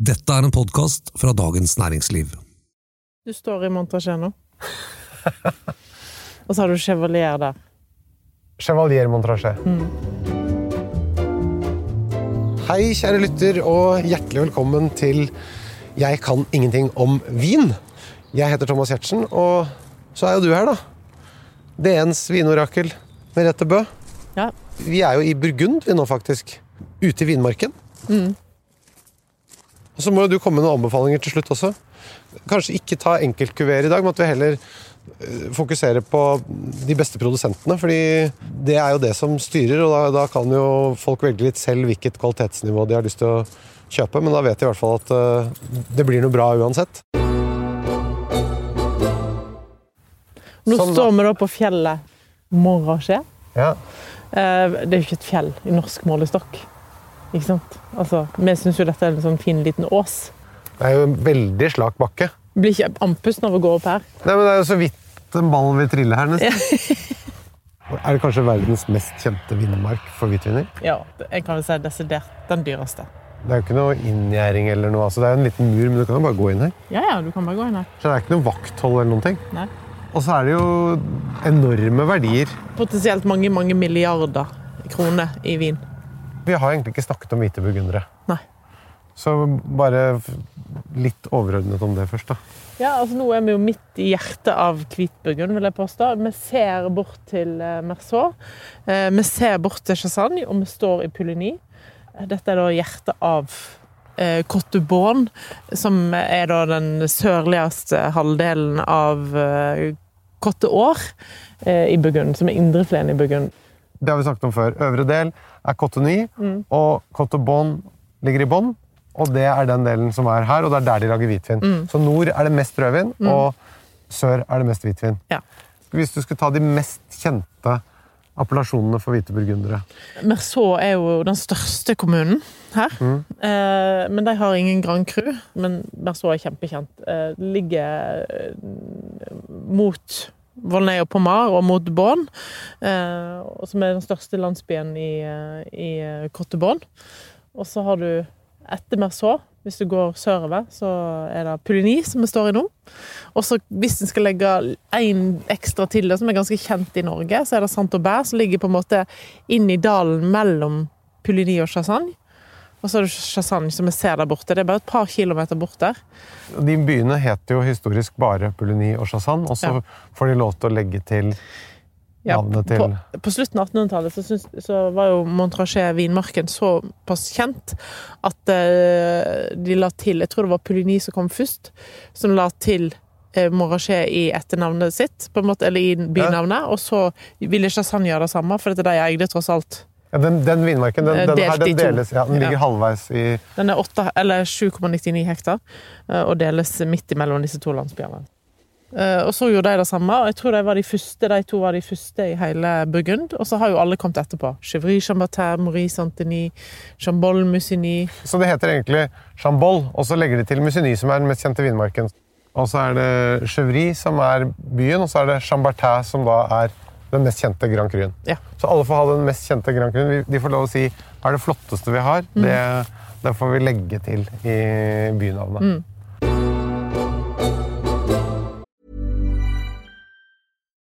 Dette er en podkast fra Dagens Næringsliv. Du står i Montrachet nå. Og så har du Chevalier der. Chevalier Montrachet. Hei, kjære lytter, og hjertelig velkommen til Jeg kan ingenting om vin. Jeg heter Thomas Giertsen, og så er jo du her, da. DNs vinorakel Merete Bø. Ja. Vi er jo i Burgund vi nå, faktisk. Ute i vinmarken. Og så må jo du komme med noen anbefalinger til slutt også. Kanskje ikke ta enkeltkuver i dag, men at vi heller eh, fokuserer på de beste produsentene. fordi det er jo det som styrer, og da, da kan jo folk velge litt selv hvilket kvalitetsnivå de har lyst til å kjøpe, men da vet de i hvert fall at uh, det blir noe bra uansett. Nå Sånn står vi da på fjellet Montrachet. Ja. Uh, Det er jo ikke et fjell i norsk målestokk. Ikke sant? Altså, vi syns jo dette er en sånn fin liten ås. Det er jo en veldig slak bakke. Blir ikke andpusten av å gå opp her. Nei, men Det er jo så vidt en ball vil trille her, nesten. er det kanskje verdens mest kjente vindmark for hvitviner? Ja, jeg kan vel si desidert den dyreste. Det er jo ikke noe inngjerding eller noe. altså Det er jo en liten mur, men du kan jo bare gå inn her. Ja, ja, du kan bare gå inn her. Så det er ikke noe vakthold eller noen ting. Nei. Og så er det jo enorme verdier. Potensielt mange, mange milliarder kroner i vin. Vi har egentlig ikke snakket om hvite burgundere. Nei. Så bare litt overordnet om det først, da. Ja, altså Nå er vi jo midt i hjertet av Kvitburgund, vil jeg påstå. Vi ser bort til eh, Merceau. Eh, Vi ser bort til Chassagne, og vi står i Pouligny. Eh, Dette er da hjertet av Côte d'Or, som er da den sørligste halvdelen av Côte d'Or eh, i Burgund, som er indrefleten i Burgund. Det har vi snakket om før. Øvre del er Cotonou, og Cotobon ligger i bånn. Og det er den delen som er her, og det er der de lager hvitvin. Så nord er det mest rødvin, og sør er det mest hvitvin. Ja. Hvis du skulle ta de mest kjente appellasjonene for hvite burgundere Merceau er jo den største kommunen her. Eh, men de har ingen Grand Cru. Men Merceau er kjempekjent. Eh, ligger eh, mot Volnay og Pomar og mot Bonn, eh, som er den største landsbyen i, eh, i Côte d'Or. Og så har du etter Merceau, hvis du går sørover, så er det Pouligny, som vi står i nå. Og så hvis en skal legge én ekstra til, det, som er ganske kjent i Norge, så er det Saint-Aubert, som ligger på en måte inn i dalen mellom Pouligny og Chassagne. Og så er det Chassagne, som vi ser der borte. Det er bare et par kilometer bort der. De byene heter jo historisk bare Pouligny og Chassan, og så Ja. får de lov til å legge til Ja, navnet til på, på slutten av 1800-tallet så, så var jo Montrachet vinmarken såpass kjent at uh, de la til Jeg tror det var Pouligny som kom først, som la til Morachet i etternavnet sitt, på en måte, eller i bynavnet. Og så ville Chassagne gjøre det samme, for dette de eide tross alt. Ja, Den, den vinmarken den, Eh, den her den deles, ja, den ligger Ja. halvveis i Den er åtte- eller 7,99 hektar, eh, og deles midt imellom disse to landsbyene. Eh, Og så gjorde de det samme, og jeg tror de var de første, de to var de første i hele Burgund. Og så har jo alle kommet etterpå. Chevry, Chambertin, Maurice Antony, Chambol, Musigny. Så det heter egentlig Chambol, og så legger de til Musigny, som er den mest kjente vinmarken. Og så er det Chevry, som er byen, og så er det Chambertin, som da er den mest kjente Grand Cruen. Ja. Så alle får ha den mest kjente Grand Cruen. De får lov å si hva er det flotteste vi har. Det, det får vi legge til i bynavnet.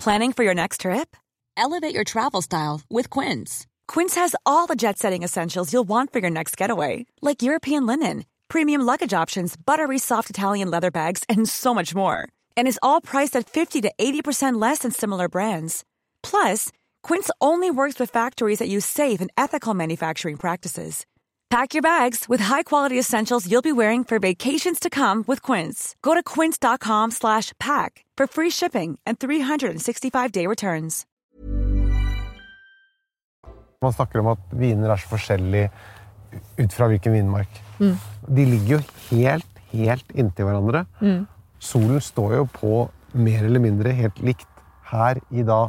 Planning for your next trip? Elevate your travel style with Quince. Quince has all the jet setting essentials you'll want for your next getaway, like European linen, premium luggage options, buttery soft Italian leather bags, and so much more. And is all priced at 50 to 80% less than similar brands. Plus, Quince only works with factories that use safe and ethical manufacturing practices. Pack your bags with high-quality essentials you'll be wearing for vacations to come with Quince. Go to quince.com slash pack for free shipping and 365-day returns. Man snakker om at viner er så forskjellige ut fra hvilken vinmark. De ligger jo helt, helt inntil hverandre. Solen står jo på mer eller mindre helt likt her i da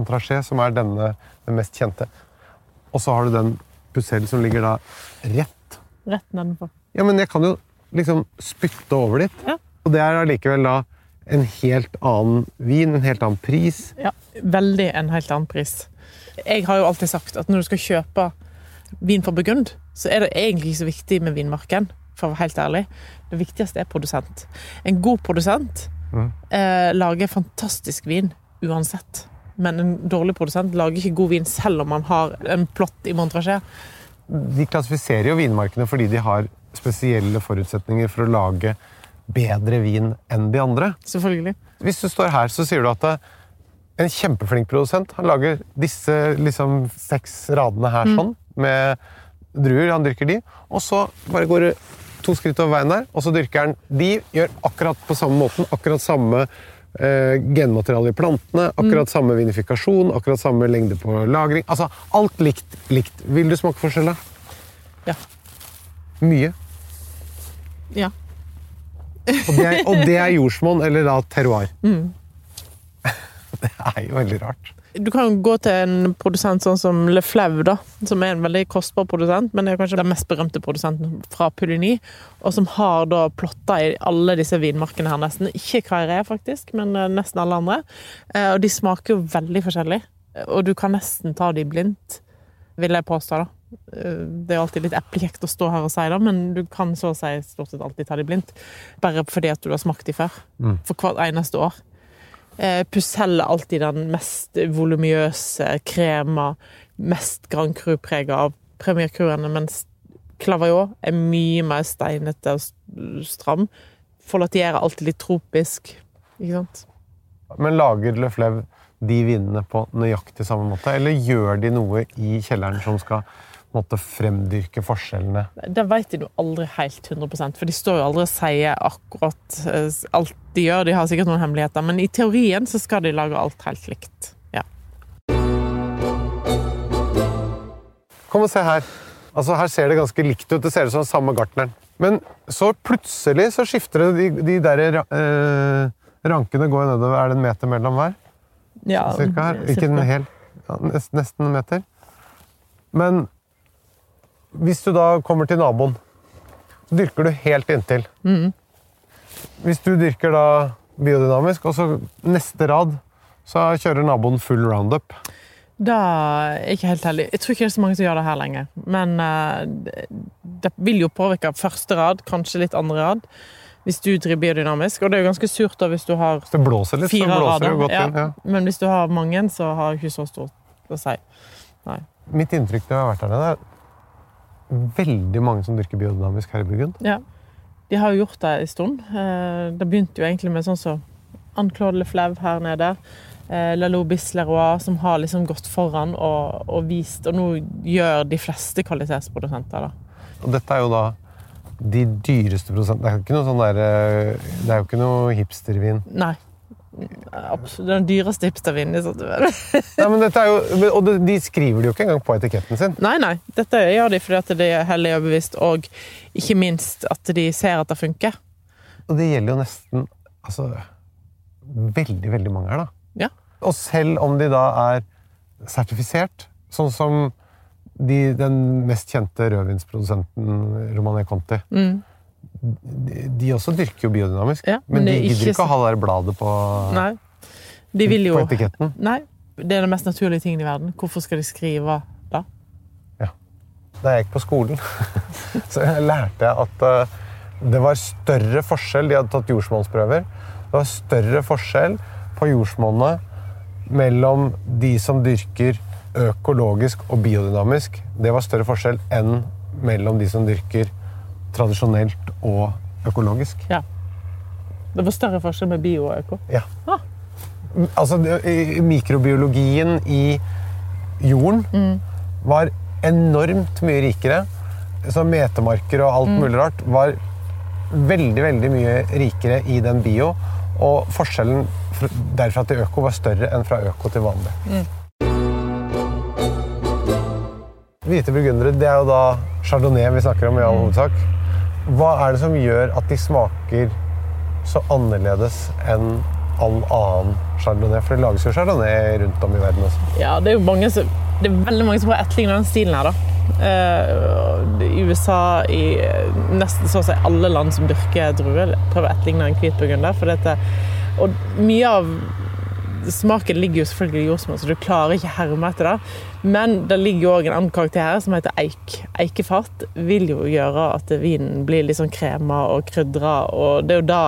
Montrachet, som er denne den mest kjente. Og så har du den Pucelle som ligger da rett. Rett nedenfor. Ja, men jeg kan jo liksom spytte over dit. Ja. Og det er allikevel da en helt annen vin, en helt annen pris. Ja, veldig en helt annen pris. Jeg har jo alltid sagt at når du skal kjøpe vin fra Burgund, så er det egentlig ikke så viktig med vinmarken. for å være helt ærlig. Det viktigste er produsent. En god produsent Mm. eh, lager fantastisk vin uansett. Men en dårlig produsent lager ikke god vin selv om man har en plott i Montrachet. De klassifiserer jo vinmarkene fordi de har spesielle forutsetninger for å lage bedre vin enn de andre. Selvfølgelig. Hvis du står her, så sier du at eh, en kjempeflink produsent han lager disse liksom, seks radene her sånn, med druer. Han dyrker de, og så bare går det to skritt over veien der, og så dyrker han de. Gjør akkurat på samme måten, akkurat samme eh, genmateriale i plantene, akkurat samme vinifikasjon, akkurat samme lengde på lagring. Altså, alt likt. likt. Vil du smake forskjell, da? Ja. Mye. ja. Og det er, og det er jordsmonn, eller da terroir. Det er jo veldig rart. Du kan gå til en produsent sånn som Le Flau, da, som er en veldig kostbar produsent, men er kanskje den mest berømte produsenten fra Puligny, og som har da plotta i alle disse vinmarkene her, nesten. Ikke Kairé, faktisk, men eh, nesten alle andre. Eh, Og de smaker jo veldig forskjellig, og du kan nesten ta de blindt, vil jeg påstå, da. Eh, Det er alltid litt eplekjekt å stå her og si det, men du kan så å si stort sett alltid ta de blindt. Bare fordi at du har smakt de før. For hvert eneste år. Eh, Pucelle er alltid den mest volumiøse, krema, mest Grand Cru-prega av Premier Cruene, mens Clavaillot er mye mer steinete og stram. Follatier er alltid litt tropisk. Ikke sant? Men lager Le Fleu de vinene på nøyaktig samme måte, eller gjør de noe i kjelleren som skal måte, fremdyrke forskjellene? Det vet de jo aldri helt 100% for de står jo aldri og sier akkurat eh, alt de gjør. De har sikkert noen hemmeligheter, men i teorien så skal de lage alt helt likt. Ja. Kom og se her. Altså, her ser det ganske likt ut. Det ser ut som samme gartneren. Men så plutselig så skifter det. De, de der eh, rankene går nedover. Er det en meter mellom hver? ja Cirka her. Ikke en hel. Ja, nesten en meter. Men hvis du da kommer til naboen, så dyrker du helt inntil. Mm. Hvis du dyrker da biodynamisk, og så neste rad så kjører naboen full roundup. Da er jeg ikke helt heldig. Jeg tror ikke det er så mange som gjør det her lenger. Men uh, det- vil jo påvirke første rad, kanskje litt andre rad, hvis du driver biodynamisk. Og det er jo ganske surt da hvis du har Hvis det blåser litt, så fire blåser rader. godt Ja. inn. Ja. Men hvis du har mange, så har det ikke så stort å si. Mitt inntrykk når jeg har vært her nede, veldig mange som dyrker biodynamisk her i Burgund. Ja. De har jo gjort det en stund. Eh, Det begynte jo egentlig med sånn som Anne-Claude Le her nede. eh, Lalo Bisleroy, som har liksom gått foran og, og vist, og nå gjør de fleste kvalitetsprodusenter det. Og dette er jo da de dyreste prosentene. Det er jo ikke noe sånn der, eh, det er jo ikke noe hipstervin. Nei. Absolutt. Den dyreste hipstervinen i sortimentet. Nei, men dette er jo, og de- de skriver det jo ikke engang på etiketten sin. Nei, nei. Dette gjør de fordi at de er hellig bevisst, og ikke minst at de ser at det funker. Og det gjelder jo nesten altså, veldig, veldig mange her, da. Ja. Og selv om de da er sertifisert, sånn som de, den mest kjente rødvinsprodusenten Romane Conti Mm. De, også dyrker jo biodynamisk, Ja, men, men de er gidder ikke å ha det der bladet på, Nei. De vil jo på etiketten. Nei. Det er den mest naturlige tingen i verden. Hvorfor skal de skrive da? Ja. Da jeg gikk på skolen, så lærte jeg at eh, det var større forskjell De hadde tatt jordsmonnsprøver. Det var større forskjell på jordsmonnet mellom de som dyrker økologisk og biodynamisk. Det var større forskjell enn mellom de som dyrker tradisjonelt og økologisk. Ja. Det var større forskjell med bio og øko. Ja. Ah. Altså, mikrobiologien i jorden var enormt mye rikere. Så metemarker og alt mulig rart var veldig, veldig mye rikere i den bio. Og forskjellen derfra til øko var større enn fra øko til vanlig. Hvite burgundere, det er jo da chardonnay vi snakker om i all hovedsak. Hva er det som gjør at de smaker så annerledes enn all annen chardonnay? For det lages jo chardonnay rundt om i verden også. Ja, det er jo mange som, det er veldig mange som prøver å etterligne den stilen her, da. Eh, I USA, i eh, nesten så å si alle land som dyrker druer, prøver å etterligne en hvit burgunder. Og mye av Smaken ligger jo selvfølgelig i jordsmonn, så du klarer ikke herme etter det. Men det ligger jo òg en annen karakter her som heter eik. Eikefat vil jo gjøre at vinen blir litt sånn krema og krydra, og det er jo da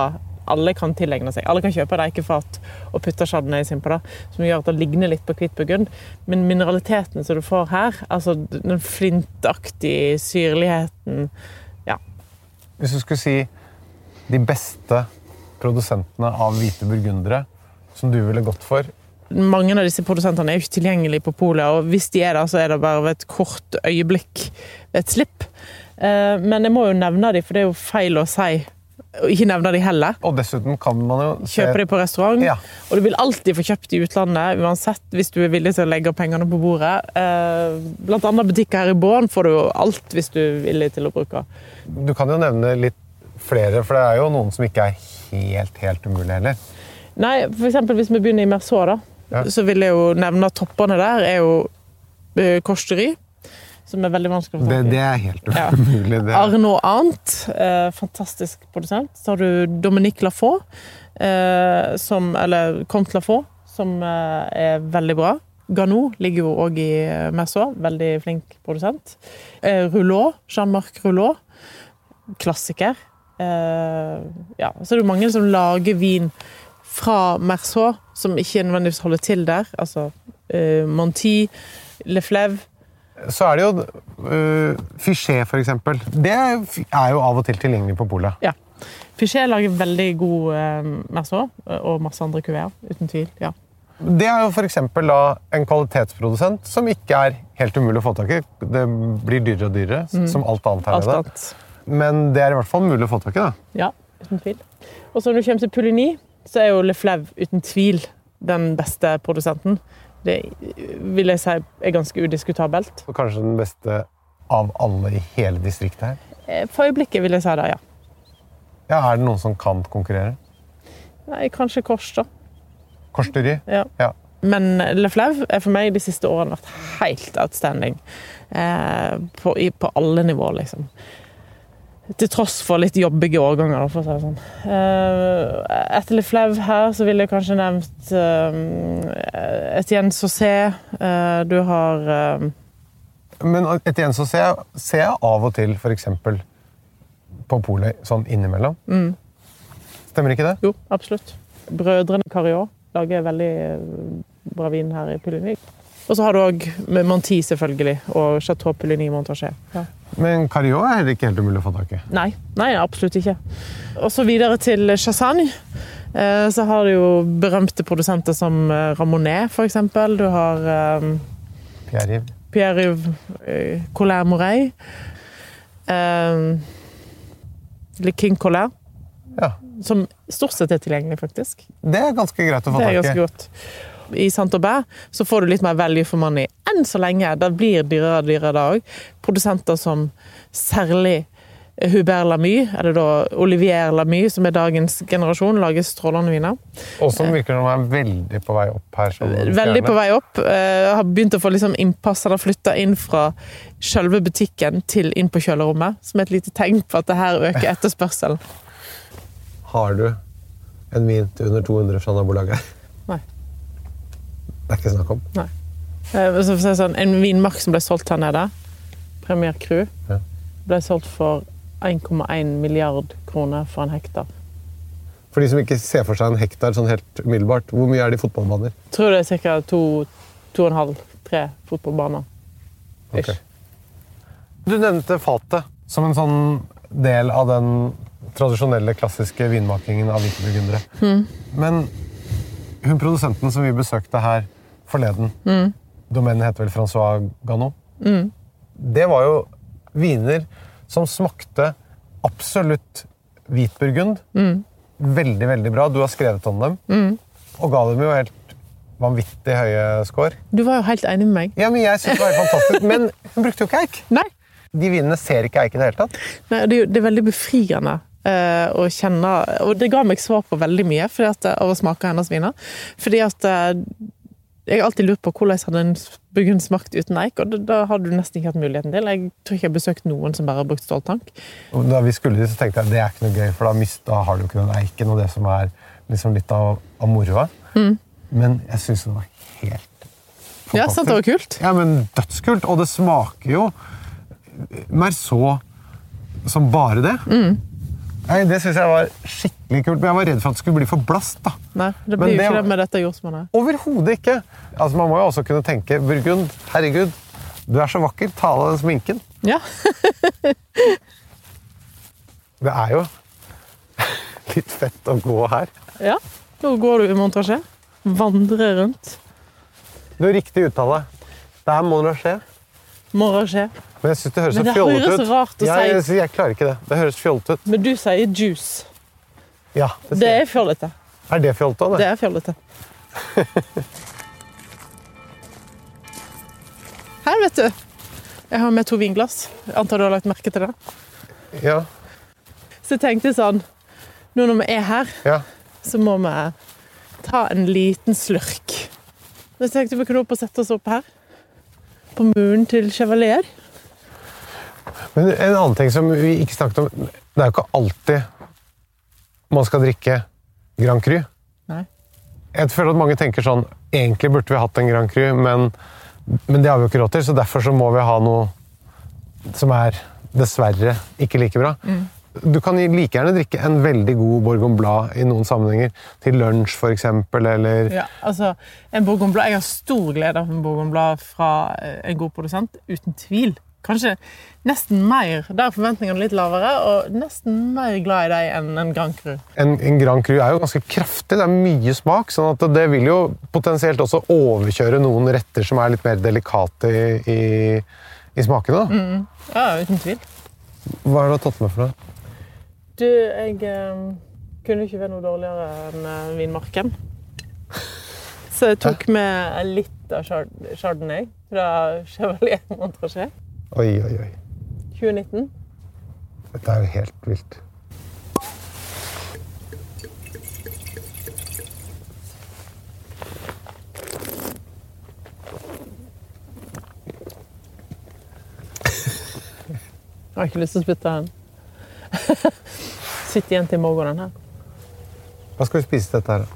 alle kan tilegne seg. Alle kan kjøpe et eikefat og putte chardonnay sin på det, som gjør at det ligner litt på hvitt burgund. Men mineraliteten som du får her, altså den flintaktige syrligheten Ja. Hvis du skulle si de beste produsentene av hvite burgundere som du ville gått for? Mange av disse produsentene er jo ikke tilgjengelige på polet, og hvis de er der, så er det bare ved et kort øyeblikk, ved et slipp. Eh, men jeg må jo nevne dem, for det er jo feil å si og ikke nevne de heller. Og dessuten kan man jo se Kjøpe de på restaurant. Ja. Og du vil alltid få kjøpt i utlandet, uansett hvis du er villig til å legge pengene på bordet. Eh, Blant annet butikker her i Bånn får du jo alt hvis du er villig til å bruke. Du kan jo nevne litt flere, for det er jo noen som ikke er helt, helt umulig heller. Nei, eksempel hvis vi begynner i Merceau, da, Ja. så vil jeg jo nevne at toppene der er jo Korsteri, som er veldig vanskelig å få Det, tak i. det er helt Ja. umulig. Det. Arnaud Arnt, eh, fantastisk produsent. Så har du Dominique Lafaux, eh, som, eller Comte Lafaux, som er veldig bra. Gano ligger jo òg i Merceau, veldig flink produsent. Eh, Rouleau, Jean-Marc Rouleau, klassiker. Eh, ja, så er det mange som lager vin fra Merceau, som ikke nødvendigvis holder til der. Altså uh, Monty, Lefleve. Så er det jo uh, Fichet, for eksempel. Det er jo av og til tilgjengelig på polet. Ja. Fichet lager veldig god uh, Merceau, og masse andre kuveer, uten tvil. ja. Det er jo da en kvalitetsprodusent som ikke er helt umulig å få tak i. Det blir dyrere og dyrere, som alt annet her nede. Men det er i hvert fall mulig å få tak i. da. Ja, uten tvil. Og så når du kommer til Pouligny, så er jo Lefleve uten tvil den beste produsenten. Det vil jeg si er ganske udiskutabelt. Og kanskje den beste av alle i hele distriktet her. Eh, For øyeblikket vil jeg si det, ja. Ja, Er det noen som kan konkurrere? Nei, kanskje Kors, da. Korsdyri? Ja. Ja. Men Lefleve er for meg de siste årene vært helt outstanding. Eh, på, på alle nivåer, liksom. Til tross for litt jobbige årganger, for å si det sånn. Etter litt flau her så ville jeg kanskje nevnt et Etienne Saucé. Eh, du har eh, Men etter igjen så ser jeg, av og til f.eks. på polet sånn innimellom. Stemmer ikke det? Jo, absolutt. Brødrene Carriot lager veldig eh, bra vin her i Pouligny. Og så har du òg Monti, selvfølgelig, og Chateau Pouligny Montrachet. Ja. Men Carriot er heller ikke helt umulig å få tak i. Nei, nei, absolutt ikke. Og så videre til Chassagne. Eh, Så har du jo berømte produsenter som eh, Ramonet, eksempel. Du har um, Pierre-Yves. Pierre-Yves eh, Colère Morey. Um, Le King Colère, Ja. som stort sett er tilgjengelig, faktisk. Det er ganske greit å få Det er tak ganske i. godt. I Saint-Aubert så får du litt mer value for money enn så lenge. Det blir dyrere og dyrere da òg. Produsenter som særlig Hubert Lamy, eller da Olivier Lamy, som er dagens generasjon, lager strålende viner. Og som virker som er veldig på vei opp her. Veldig på vei opp. Jeg har begynt å få liksom innpass. Eller flytta inn fra selve butikken til inn på kjølerommet, som er et lite tegn på at det her øker etterspørselen. Har du en vin til under 200 fra nabolaget? Ikke snakk om. Nei. Eh, så for å si sånn, en vinmark som ble solgt her nede, Premier Crew, Ja. ble solgt for 1,1 milliard kroner for en hektar. For de som ikke ser for seg en hektar sånn helt umiddelbart, hvor mye er det i fotballbaner? Jeg tror det er ca. to, to og en halv, tre fotballbaner. Ok. Ish. Du nevnte fatet som en sånn del av den tradisjonelle, klassiske vinmakingen av hvite burgundere. Hmm. Men hun produsenten som vi besøkte her forleden, Mm. domenet heter vel Francois Ganot, det var jo viner som smakte absolutt hvit burgund. Hmm. Veldig, veldig bra. Du har skrevet om dem. Og ga dem jo helt vanvittig høye score. Du var jo helt enig med meg. Ja, men jeg synes det var helt fantastisk. Men hun brukte jo ikke eik. Nei. De vinene ser ikke eik i det hele tatt. Nei, det, er veldig befriende eh, å kjenne Og det ga meg svar på veldig mye fordi at, av å smake hennes viner. Fordi at eh, Jeg har alltid lurt på hvordan hadde en bygd smakt uten eik, og da har du nesten ikke hatt muligheten til. Jeg tror ikke jeg har besøkt noen som bare har brukt ståltank. Og da vi skulle dit, så tenkte jeg det er ikke noe gøy, for da, mist, da har du ikke den eiken og det som er liksom litt av, av moroa. Men jeg syns det var helt fantastisk. Ja, sant det var kult? Ja, men dødskult. Og det smaker jo mer så som bare det. Mm. Nei, det syns jeg var skikkelig kult, men jeg var redd for at det skulle bli for blast. da. Nei, det Men blir jo det ikke det med dette jordsmonnet. Overhodet ikke! Altså, Man må jo også kunne tenke Burgund, herregud, du er så vakker, ta av deg den sminken. Ja. Det er jo litt fett å gå her. ja. Nå går du i Montrachet. Vandrer rundt. Du har riktig uttale. Det er Montrachet. Montrachet. Men jeg synes det høres så fjollete ut. rart å Ja, si. jeg, jeg klarer ikke det. Det høres fjollete ut. Men du sier juice. Ja, det, Det er jeg. fjollete. er det fjollete òg, Det er fjollete. Her, vet du. Jeg har med to vinglass. Jeg antar du har lagt merke til det. Ja, Så jeg tenkte sånn Nå når vi er her, ja. så må vi ta en liten slurk. Så jeg tenkte vi kunne opp og sette oss opp her. På muren til Chevalier. Men en annen ting som vi ikke snakket om Det er jo ikke alltid man skal drikke Grand Cru. Nei. Jeg føler at mange tenker sånn Egentlig burde vi hatt en Grand Cru, men, men det har vi jo ikke råd til, så derfor så må vi ha noe som er dessverre ikke like bra. Du kan like gjerne drikke en veldig god Bourgogne Blad i noen sammenhenger. Til lunsj, f.eks., eller Ja, altså, en Bourgogne Blad. Jeg har stor glede av en Bourgogne Blad fra eh, en god produsent, uten tvil. Kanskje nesten mer. Der er forventningene litt lavere, og nesten mer glad i deg enn en Grand Cru. en, en Grand Cru er jo ganske kraftig, det er mye smak, sånn at det vil jo potensielt også overkjøre noen retter som er litt mer delikate i, i, i smakene. Mm. Ja, uten tvil. Hva har du tatt med for noe? Du, jeg eh, kunne ikke være noe dårligere enn eh, vinmarken. Så jeg tok med litt av chard Chardonnay fra Chevalier Montrachet Oi, oi, oi. 2019. Dette er jo helt vilt. Jeg har ikke lyst til å spytte den. Sitter igjen til morgenen her. Hva skal vi spise dette her?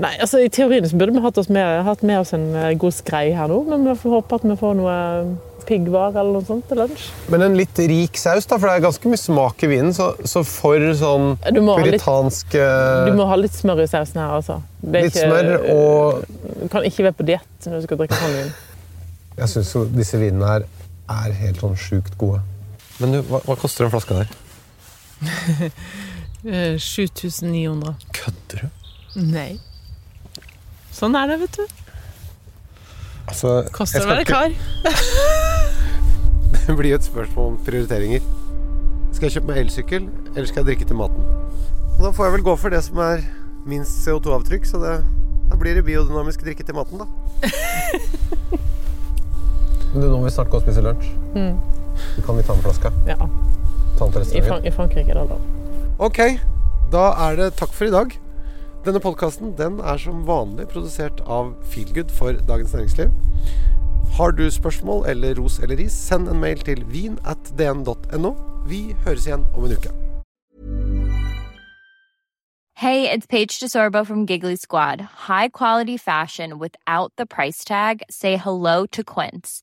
Nei, altså I teorien så burde vi hatt, oss med, hatt med oss en eh, god skrei her nå, men vi får håpe at vi får noe eh, piggvar eller noe sånt til lunsj. Men en litt rik saus, da, for det er ganske mye smak i vinen. Så, så for sånn puritansk Du må ha litt smør i sausen her, altså. Det er Litt smør og Du kan ikke være på diett når du skal drikke sånn vin. Jeg syns jo disse vinene her er helt sånn sjukt gode. Men du, hva, hva koster en flaske der? Eh, 7900. Kødder du? Nei. Sånn er det, vet du. Altså, Koster å det skal kar? Det blir jo et spørsmål om prioriteringer. Skal jeg kjøpe meg elsykkel, eller skal jeg drikke til maten? Og da får jeg vel gå for det som er minst CO2-avtrykk, så det, da blir det biodynamisk drikke til maten, da. Du, nå må vi snart gå og spise lunsj. Så kan vi ta med flaska. Ja. I, restauranten. Fran I Frankrike da. Ok, da er det takk for i dag. Denne podkasten den er som vanlig produsert av Feelgood for Dagens Næringsliv. Har du spørsmål eller ros eller ris, send en mail til vin at dn.no. Vi høres igjen om en uke. Hey, it's Paige DeSorbo from Giggly Squad. High quality fashion without the price tag. Say hello to Quince.